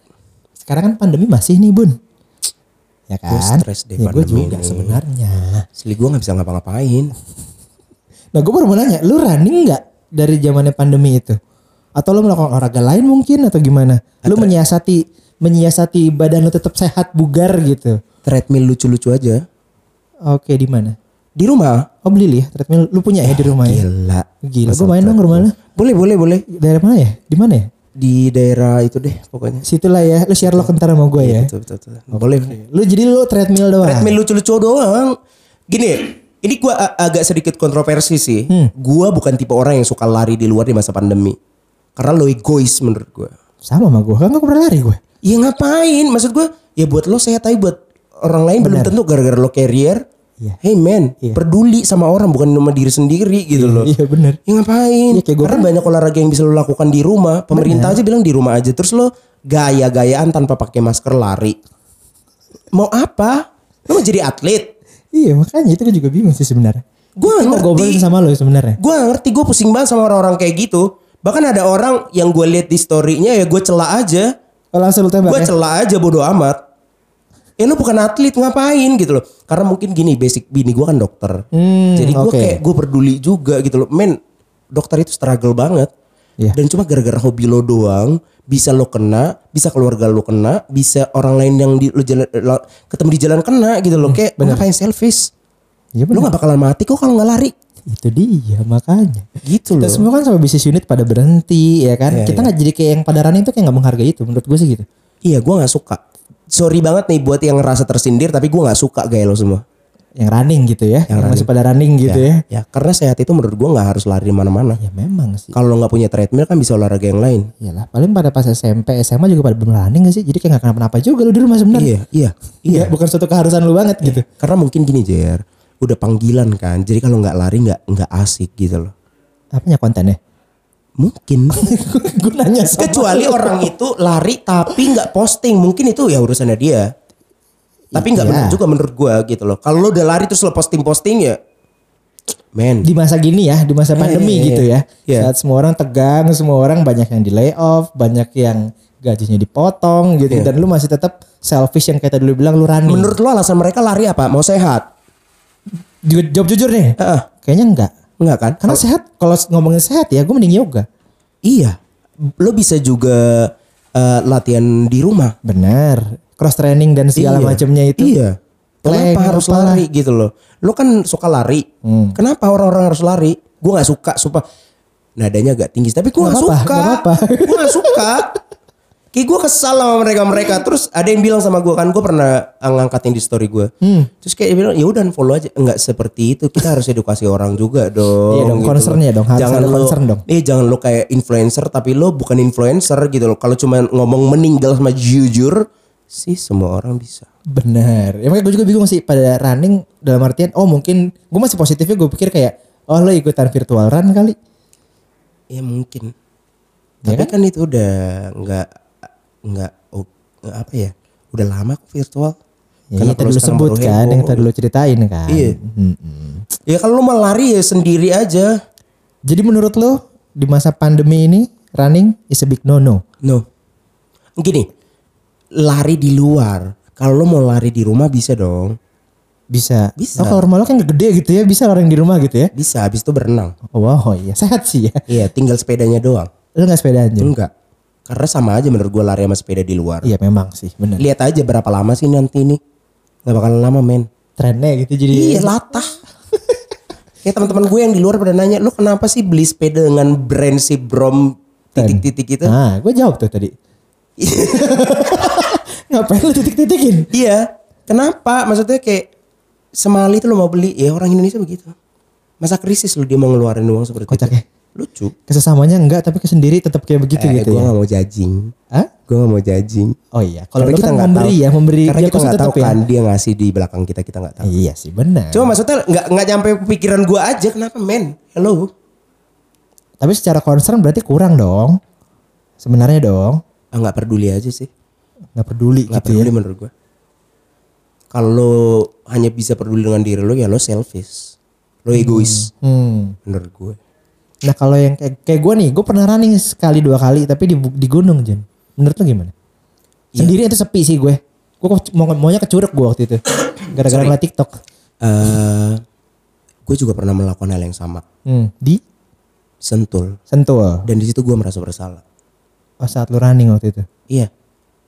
sekarang kan pandemi masih nih bun. Ya kan? Gua stres deh ya, gue juga sebenarnya. Asli gue gak bisa ngapa-ngapain. Nah gue baru mau nanya, lu running nggak dari zamannya pandemi itu? Atau lu melakukan olahraga lain mungkin atau gimana? Lu menyiasati menyiasati badan lu tetap sehat bugar gitu. Treadmill lucu-lucu aja. Oke di mana? Di rumah. Oh beli ya treadmill. Lu punya ya di rumah ya? Gila. Gila, gue main dong ke rumah lu. Boleh, boleh, boleh. Daerah mana ya? Di mana ya? Di daerah itu deh pokoknya. Situlah ya. Lu share lo ntar sama gue ya. Betul, betul, betul. Boleh. Lu jadi lu treadmill doang. Treadmill lucu-lucu doang. Gini, ini gua a- agak sedikit kontroversi sih. Hmm. Gua bukan tipe orang yang suka lari di luar di masa pandemi. Karena lo egois menurut gua. Sama sama gue. Kan gue pernah lari gue. Ya ngapain? Maksud gua ya buat lo sehat tapi buat orang lain belum tentu gara-gara lo carrier. Iya. Hey man, peduli sama orang bukan sama diri sendiri gitu loh. Iya bener. Ya ngapain? Iya, kayak Karena banyak olahraga yang bisa lo lakukan di rumah. Pemerintah aja bilang di rumah aja. Terus lo gaya-gayaan tanpa pakai masker lari. Mau apa? Lo mau jadi atlet? Iya makanya itu gue juga bingung sih sebenarnya. Gue ngerti. ngobrolin sama lo sebenarnya. Gue ngerti. Gue pusing banget sama orang-orang kayak gitu. Bahkan ada orang yang gue lihat di story-nya ya gue celah aja. Oh, langsung lu tembak Gue ya? celah aja bodo amat. Ya lu bukan atlet ngapain gitu loh. Karena mungkin gini basic bini gue kan dokter. Hmm, Jadi gue oke. kayak gue peduli juga gitu loh. Men dokter itu struggle banget. Iya. Dan cuma gara-gara hobi lo doang bisa lo kena, bisa keluarga lo kena, bisa orang lain yang di, lo jalan, lo- ketemu di jalan kena gitu loh. kayak lu ngapain selfish? Iya Lu bener. gak bakalan mati kok kalau nggak lari. Itu dia makanya. Gitu Kita loh. semua kan sama bisnis unit pada berhenti ya kan. Iya, Kita nggak jadi kayak yang pada running itu kayak nggak menghargai itu menurut gue sih gitu. Iya gue gak suka. Sorry banget nih buat yang ngerasa tersindir tapi gue gak suka gaya lo semua. Yang running gitu ya. Yang, masih pada running gitu ya. Ya karena sehat itu menurut gue gak harus lari mana-mana. Ya memang sih. Kalau lo nggak punya treadmill kan bisa olahraga yang lain. Iyalah, paling pada pas SMP, SMA juga pada belum running gak sih? Jadi kayak gak kenapa-napa juga lu di rumah sebenarnya. Iya, iya, Iya, bukan suatu keharusan lu banget gitu. Karena mungkin gini Jer, udah panggilan kan. Jadi kalau nggak lari nggak nggak asik gitu loh. Apanya kontennya? Mungkin. gue nanya sama Kecuali orang itu lari tapi nggak posting, mungkin itu ya urusannya dia. Tapi nggak Iya. benar juga menurut gue gitu loh. Kalau lo udah lari terus lo posting-posting ya, men. di masa gini ya, di masa pandemi iya, gitu ya. iya. Saat semua orang tegang, semua orang banyak yang di layoff, banyak yang gajinya dipotong gitu Iya. dan lu masih tetap selfish yang kayak tadi lu bilang lu running. Menurut lo alasan mereka lari apa? Mau sehat? Jawab jujur nih. Heeh. Kayaknya enggak. Enggak kan? Karena sehat, kalau ngomongin sehat ya gue mending yoga. Iya. Lo bisa juga eh, latihan di rumah. Benar. Cross training dan segala Iya. macamnya itu. Iya. Kenapa harus apalah. lari gitu loh? Lo kan suka lari. Hmm. Kenapa orang-orang harus lari? Gue nggak suka, sumpah. Nadanya agak tinggi, tapi gue Nggak suka. apa-apa. Gue nggak suka. Kayak gue kesal sama mereka mereka. Terus ada yang bilang sama gue kan, gue pernah ngangkatin di story gue. Terus kayak dia bilang, ya udah follow aja. Enggak seperti itu. Kita harus edukasi orang juga dong. Iya dong, gitu ya dong, harus Jangan ada lo, concern dong. Eh jangan lo kayak influencer, tapi lo bukan influencer gitu loh. Kalau cuma ngomong meninggal sama jujur, sih semua orang bisa. Benar. Ya makanya gue juga bingung sih pada running dalam artian oh mungkin gue masih positifnya gue pikir kayak oh lo ikutan virtual run kali. Ya mungkin. Ya Tapi kan? itu udah nggak nggak oh, apa ya? Udah lama kok virtual. Ya, Kenapa yang tadi lo lu sekarang sebut kan, yang heboh? tadi lu ceritain kan. Iya. Mm-mm. Ya kalau lo mau lari ya sendiri aja. Jadi menurut lo di masa pandemi ini running is a big no no. No. Gini, lari di luar. Kalau lo mau lari di rumah bisa dong. Bisa. Bisa. Oh kalau rumah lo kan gede gitu ya, bisa orang di rumah gitu ya. Bisa habis itu berenang. Oh, wow, iya sehat sih ya. Iya, tinggal sepedanya doang. Lo gak sepedaan aja? Enggak. Karena sama aja menurut gue lari sama sepeda di luar. Iya memang sih, benar. Lihat aja berapa lama sih nanti ini. Gak bakalan lama men. Trennya gitu jadi. Iya latah. Kayak teman-teman gue yang di luar pada nanya, lu kenapa sih beli sepeda dengan brand si Brom titik-titik itu? Nah, gue jawab tuh tadi. Ngapain lu titik-titikin? Iya. Kenapa? Maksudnya kayak semali itu lu mau beli, ya orang Indonesia begitu. Masa krisis lu dia mau ngeluarin uang seperti Kocak itu? ya. Lucu. Kesesamanya enggak tapi ke sendiri tetap kayak begitu eh, gitu gue ya. gak mau judging. Hah? Gue gak mau judging. Oh iya, kalau lu kan memberi tahu. ya, memberi Karena dia kita nggak tahu ya. kan dia ngasih di belakang kita, kita nggak tahu. Iya sih benar. Cuma maksudnya nggak nggak nyampe pikiran gue aja kenapa men? Hello. Tapi secara concern berarti kurang dong. Sebenarnya dong. Ah, nggak peduli aja sih. Nggak peduli nggak gitu ya. peduli menurut gue. Kalau lo hanya bisa peduli dengan diri lo ya lo selfish, lo egois Hmm. menurut gue. Nah kalau yang kayak, kayak gue nih, gue pernah running sekali dua kali tapi di, di gunung Jen. Menurut lu gimana? Sendiri itu sepi sih gue. Gue mau maunya ke Curug gue waktu itu. Gara-gara ngeliat TikTok. Eh, gue juga pernah melakukan hal yang sama. Hmm. Di Sentul. Sentul. Dan di situ gue merasa bersalah. Oh saat lu running waktu itu. Iya.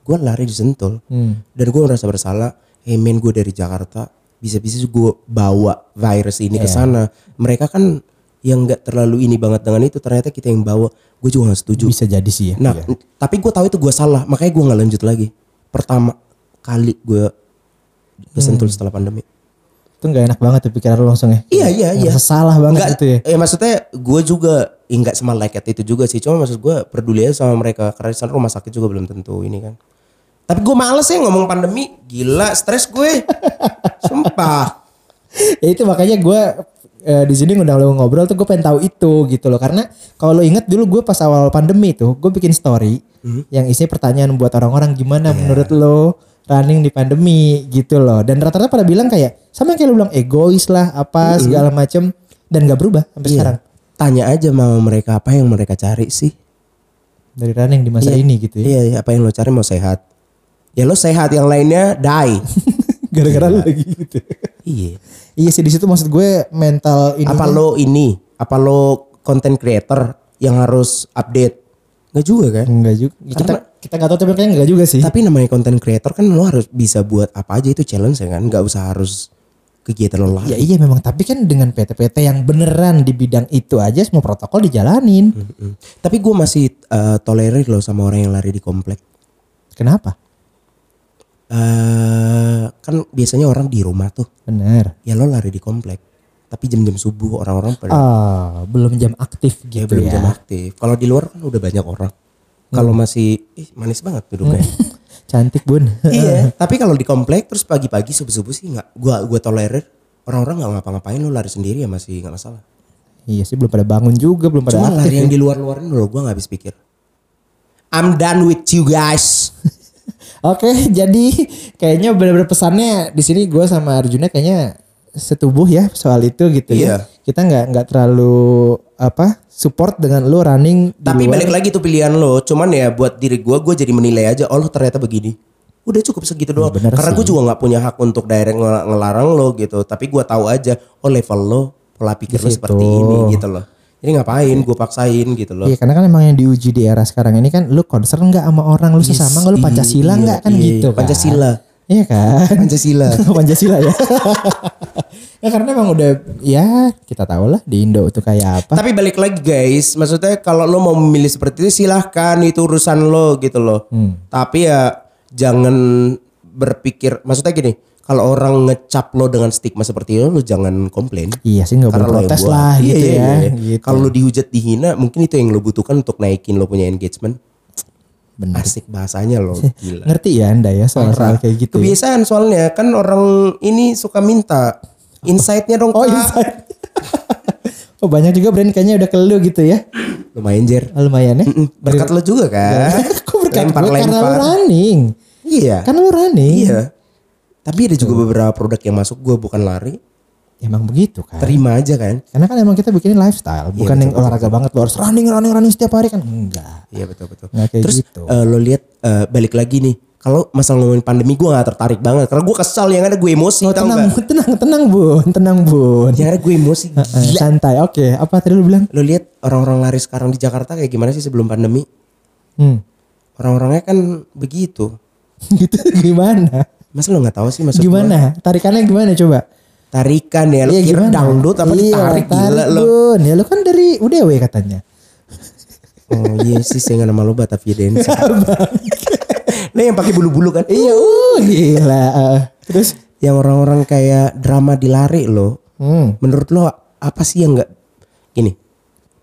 Gue lari di Sentul. Hmm. Dan gue merasa bersalah. Hey men gue dari Jakarta. Bisa-bisa gue bawa virus ini ke sana. Mereka kan yang nggak terlalu ini banget dengan itu. Ternyata kita yang bawa. Gue juga gak setuju. Bisa jadi sih ya. Nah, Iya. tapi gue tahu itu gue salah, makanya gue nggak lanjut lagi. Pertama kali gue kesentul Hmm. setelah pandemi. Itu gak enak banget tuh pikiran lu langsung ya. Iya iya iya. Salah banget Nggak, itu ya. eh, maksudnya gue juga ya nggak sama leket itu juga sih. Cuma maksud gue peduli aja sama mereka karena di sana rumah sakit juga belum tentu ini kan. Tapi gue males ya ngomong pandemi. Gila, stres gue. Sumpah. ya itu makanya gue eh, di sini ngundang lo ngobrol tuh gue pengen tahu itu gitu loh karena kalau lo inget dulu gue pas awal pandemi tuh gue bikin story yang isinya pertanyaan buat orang-orang gimana menurut lo running di pandemi gitu loh dan rata-rata pada bilang kayak sama yang kayak lo bilang egois lah apa segala macem dan gak berubah sampai Iya. sekarang Tanya aja mau mereka apa yang mereka cari sih. dari running di masa Iya. ini gitu ya Iya, iya, apa yang lo cari mau sehat. Ya lo sehat, yang lainnya die. gara-gara lo lagi gitu iya. iya sih di situ maksud gue mental ini apa lo ini apa lo content creator yang harus update nggak juga kan enggak juga kita kita nggak tahu tapi kayaknya enggak juga sih tapi namanya content creator kan lo harus bisa buat apa aja itu challenge ya kan nggak usah harus kegiatan lo Ya lain iya memang tapi kan dengan PT-PT yang beneran di bidang itu aja semua protokol dijalanin. Mm. tapi gue masih eh, tolerir lo sama orang yang lari di komplek Kenapa? Eh kan biasanya orang di rumah tuh Bener. ya lo lari di komplek tapi jam-jam subuh orang-orang pada Ah, belum jam aktif ya, gitu belum ya. jam aktif kalau di luar kan udah banyak orang kalau masih ih, manis banget duduknya Cantik bun. iya. Tapi kalau di komplek terus pagi-pagi subuh-subuh sih nggak gua gua tolerir orang-orang nggak ngapa-ngapain lo lari sendiri ya masih nggak masalah. iya sih belum pada bangun juga belum pada Cuma lari yang ya. di luar-luarin dulu gua nggak habis pikir. I'm done with you guys. Oke, jadi kayaknya bener-bener pesannya di sini gue sama Arjuna kayaknya setubuh ya soal itu gitu Iya. ya. Kita nggak nggak terlalu apa support dengan lu running Tapi balik lagi tuh pilihan lo. Cuman ya buat diri gua gua jadi menilai aja. Oh lo ternyata begini. Udah cukup segitu doang. bener Karena gue juga nggak punya hak untuk direct ngel- ngelarang lo gitu. Tapi gua tahu aja. Oh level lo pola pikir lo seperti ini gitu loh. Jadi ngapain gue paksain gitu loh. Iya karena kan emang yang diuji di era sekarang ini kan lu concern nggak sama orang lu sesama nggak lu Iya, Pancasila nggak kan iya, gitu kan. Pancasila. Iya kan. Pancasila. Pancasila ya. ya karena emang udah ya kita tahu lah di Indo itu kayak apa. Tapi balik lagi guys, maksudnya kalau lo mau memilih seperti itu silahkan itu urusan lo gitu loh. Hmm. Tapi ya jangan berpikir, maksudnya gini, kalau orang ngecap lo dengan stigma seperti itu, lo jangan komplain. Iya sih nggak boleh Karena lo protes lah Iya, gitu iya, ya. iya. Gitu. Kalau lo dihujat dihina, mungkin itu yang lo butuhkan untuk naikin lo punya engagement. Benar. Asik bahasanya lo, gila. Ngerti ya anda ya soal-soal kayak gitu. ya? Kebiasaan soalnya kan orang ini suka minta insight-nya dong. Oh insight. oh banyak juga brand kayaknya udah ke lu gitu ya. Lumayan jer. Oh, lumayan ya. Mm, Berkat lo juga kan. Kok berkat gue karena lu Lempar-lempar. running. Iya. Karena lu running. Iya. Tapi ada juga beberapa produk yang masuk gue bukan lari, Emang begitu kan. terima aja kan. Karena kan emang kita bikin lifestyle, bukan yang olahraga banget lu harus running running running setiap hari kan enggak. Iya betul betul. Nggak kayak Terus gitu. eh, lo lihat eh, balik lagi nih, kalau masalah ngomongin pandemi gue gak tertarik banget karena gue kesal yang ada gue emosi Oh, tenang, gak? tenang, tenang bun, tenang bun. Yang ada gue emosi. Gila. santai, oke. Apa tadi lu bilang? Lo lihat orang-orang lari sekarang di Jakarta kayak gimana sih sebelum pandemi? Hmm. Orang-orangnya kan begitu. gitu gimana? Masa lo nggak tahu sih maksud gua? Gimana? Tarikannya gimana coba? Tarikan ya, lo Iya, kira gimana? dangdut apa Iya, ditarik gila. Bun. Ya lu kan dari UDW katanya. Oh iya sih saya nama lo Batavia Dance. Nah yang pakai bulu-bulu kan? Iya, uh, gila. Eh, terus yang orang-orang kayak drama di lari lo, hmm. menurut lo apa sih yang nggak gini?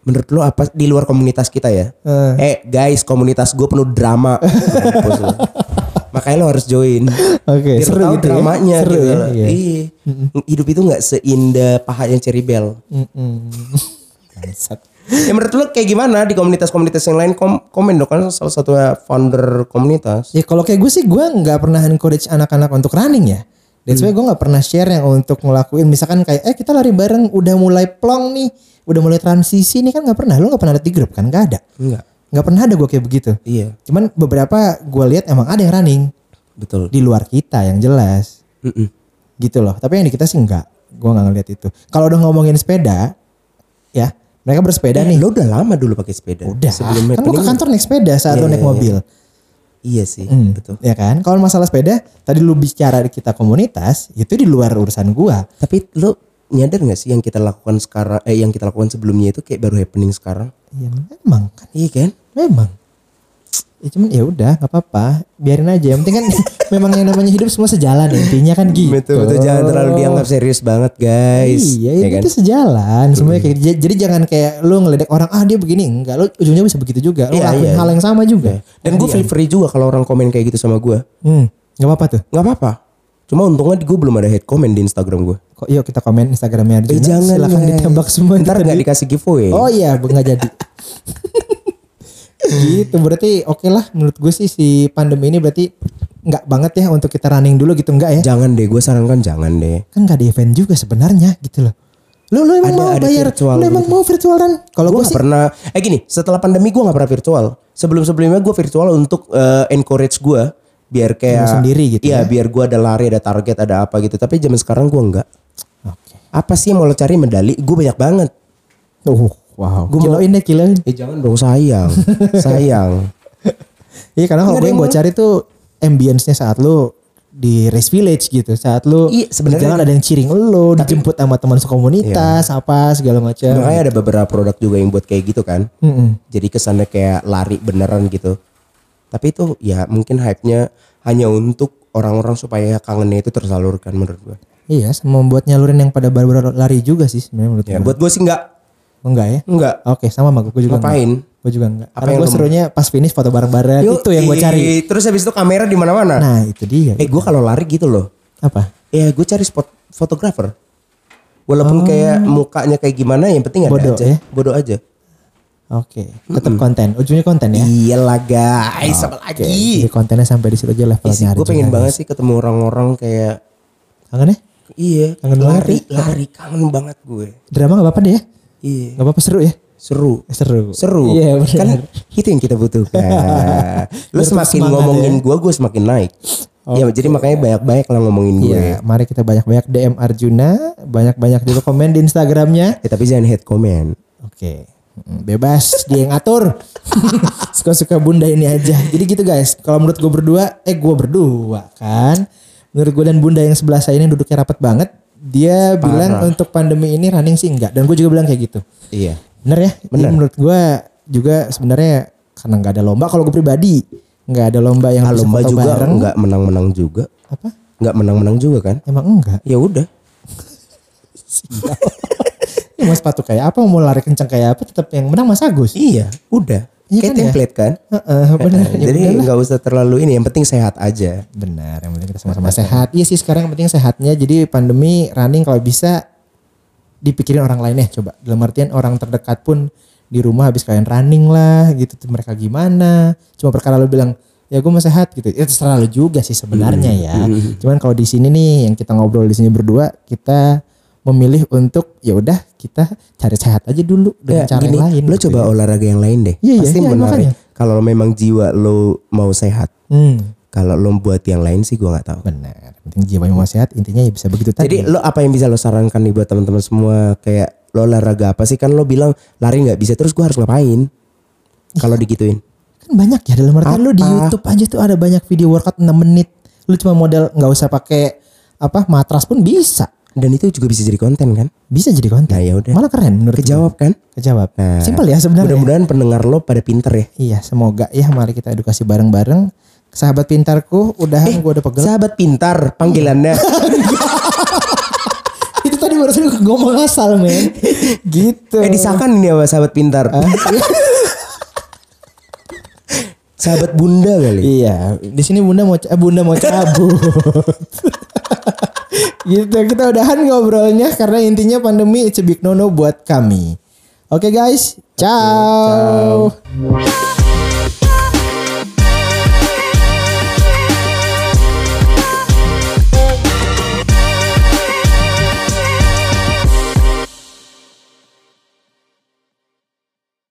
Menurut lo apa di luar komunitas kita ya? Eh. Eh guys, komunitas gue penuh drama. Lo. Makanya lo harus join. Oke, lo seru tahu gitu ya. dramanya Seru gitu. ya, iya. Iya. Hidup itu nggak seindah paha yang cherry bell. Ya menurut lo kayak gimana di komunitas-komunitas yang lain kom komen dong kan salah satu founder komunitas. Ya kalau kayak gue sih gue nggak pernah encourage anak-anak untuk running ya. That's why gue nggak pernah share yang untuk ngelakuin misalkan kayak eh kita lari bareng udah mulai plong nih, udah mulai transisi nih kan nggak pernah. Lu nggak pernah lihat di grup kan? Nggak ada. Enggak. Nggak pernah ada gue kayak begitu. Iya, Cuman beberapa gue lihat emang ada yang running betul. di luar kita yang jelas Mm-mm. gitu loh. Tapi yang di kita sih enggak. Gue nggak ngeliat itu. Kalau udah ngomongin sepeda, ya mereka bersepeda Eh, nih. lo udah lama dulu pakai sepeda. Udah. Sebelum kan gue ke kantor naik sepeda saat Iya, lo naik iya, mobil. Iya sih, Hmm, betul. Ya kan? Kalau masalah sepeda, tadi lu bicara di kita komunitas, itu di luar urusan gua. Tapi lo nyadar gak sih yang kita lakukan sekarang, eh yang kita lakukan sebelumnya itu kayak baru happening sekarang? Ya memang kan, Iya kan? memang. Ya cuman ya udah, nggak apa-apa, biarin aja. Yang penting kan memang yang namanya hidup semua sejalan intinya kan gitu. Betul betul jangan terlalu dianggap serius banget guys. Iya, Ya itu kan? sejalan. Semuanya kayak jadi jangan kayak lu ngeledek orang ah dia begini enggak, lu ujungnya bisa begitu juga. Lu Iya, ngelakuin iya. hal yang sama juga. Dan gue feel free juga kalau orang komen kayak gitu sama gue. Hmm, nggak apa-apa tuh. nggak apa-apa. Cuma untungnya gue belum ada hate comment di Instagram gue. Kok yuk kita komen Instagramnya Eh Arjuna. jangan Silakan guys. ditembak semua. Ntar nggak di- dikasih giveaway. Oh iya, nggak jadi. gitu berarti oke lah menurut gue sih si pandemi ini berarti nggak banget ya untuk kita running dulu gitu enggak ya? Jangan deh, gue sarankan jangan deh. Kan nggak ada event juga sebenarnya gitu loh. Lu lu emang Ada- mau ada bayar? virtual Lu emang gitu. mau virtual run? Kalau Gue sih pernah. Eh gini, setelah pandemi gue gak pernah virtual. Sebelum sebelumnya gue virtual untuk eh, encourage gue biar kayak sendiri gitu Iya, ya? biar gue ada lari, ada target, ada apa gitu. Tapi zaman sekarang gue enggak. Apa sih yang mau lo cari medali? Gue banyak banget. Oh, wow. Gua mau- kiloin deh, kiloin. Eh jangan dong sayang, sayang. Iya karena kalau gue yang gue cari tuh ambience-nya saat lu di race village gitu. Saat lu Iya, sebenarnya- jalan ada yang ciring lu, dijemput sama teman sekomunitas, apa segala macam. Makanya ada beberapa produk juga yang buat kayak gitu kan. Mm-mm. Jadi kesannya kayak lari beneran gitu. Tapi itu ya mungkin hype-nya hanya untuk orang-orang supaya kangennya itu tersalurkan menurut gue. Iya, sama membuat nyalurin yang pada baru-baru lari juga sih sebenarnya menurut Ya gue. buat gue sih enggak. Enggak ya? Enggak. Oke, sama sama gue juga enggak. Ngapain? Gue juga enggak. Apa Karena yang gue serunya pas finish foto bareng-bareng itu yang gue cari. Terus habis itu kamera di mana-mana. Nah, itu dia. Eh gue kalau lari gitu loh. Apa? Ya gue cari spot fotografer. Walaupun kayak mukanya kayak gimana yang penting ada Oh. Bodoh aja. ya? Bodoh aja. Oke, tetap konten. Ujungnya konten ya. Iyalah guys, apa Oke, lagi? Jadi kontennya sampai di situ aja levelnya. Gue pengen banget sih ketemu orang-orang kayak Kangen ya? Iya, Kangen banget lari, lari kangen banget gue. Drama gak apa-apa deh ya? Iya. Gak apa-apa seru ya? Seru. Seru. Seru. Iya benar. Kan itu yang kita butuhkan. Lu semakin ngomongin ya. gua, gua semakin naik. Ya jadi makanya banyak-banyak lah ngomongin gue. Iya, mari kita banyak-banyak DM Arjuna, banyak-banyak juga komen di Instagramnya. Ya, tapi jangan hate comment. Oke, Mm, bebas dia yang ngatur. Suka-suka bunda ini aja. Jadi gitu guys. Kalau menurut gue berdua, eh gue berdua kan. Menurut gue dan bunda yang sebelah saya ini duduknya rapat banget. Dia bilang untuk pandemi ini running sih enggak. Dan gue juga bilang kayak gitu. Iya. Bener ya? Jadi Bener. menurut gue juga sebenarnya karena nggak ada lomba. Kalau gue pribadi nggak ada lomba yang Ah, bisa lomba juga bareng. nggak menang-menang juga. Apa? Nggak menang-menang juga kan? Emang enggak? Ya udah. Ya, mau sepatu kayak apa, mau lari kencang kayak apa, tetap yang menang Mas Agus. Iya, udah. Iya Kayak kan ya? template kan? Heeh, benar. Ya Jadi nggak usah terlalu ini. Yang penting sehat aja. Benar, yang penting kita sama-sama sehat. Iya sih sekarang yang penting sehatnya. Jadi pandemi running kalau bisa dipikirin orang lain ya coba. Dalam artian orang terdekat pun di rumah habis kalian running lah gitu mereka gimana. Cuma perkara lu bilang ya gue mau sehat gitu. Ya terserah lu juga sih sebenarnya ya. Cuman kalau di sini nih yang kita ngobrol di sini berdua kita memilih untuk ya udah kita cari sehat aja dulu dengan Ya, cara gini, yang lain. lo gitu coba ya. olahraga yang lain deh. Iya, iya, Pasti iya, menarik. Kalau memang jiwa lo mau sehat. Hmm, Kalau lo buat yang lain sih gua nggak tahu. benar. Penting jiwa yang mau sehat intinya ya bisa begitu tadi. Jadi lo apa yang bisa lo sarankan nih buat teman-teman semua kayak lo olahraga apa sih kan lo bilang lari nggak bisa terus gua harus ngapain? Kalau digituin. kan banyak ya dalam artian lu di? YouTube aja tuh ada banyak video workout 6 menit lu cuma model nggak usah pakai apa matras pun bisa Dan itu juga bisa jadi konten kan? bisa jadi konten Nah, ya udah. malah keren menurut Kejawab kan? kejawab Nah, simpel ya sebenarnya Mudah-mudahan pendengar lo pada pinter ya. iya semoga ya mari kita edukasi bareng-bareng sahabat pintarku udahan gue udah pegel Sahabat pintar panggilannya. itu tadi barusan gue ngomong asal men gitu eh disahkan ini apa sahabat pintar? sahabat bunda kali. Iya, di sini bunda mau eh, bunda mau cabut. Gitu kita udahan ngobrolnya karena intinya pandemi it's a big no no buat kami. Oke guys, ciao. ciao.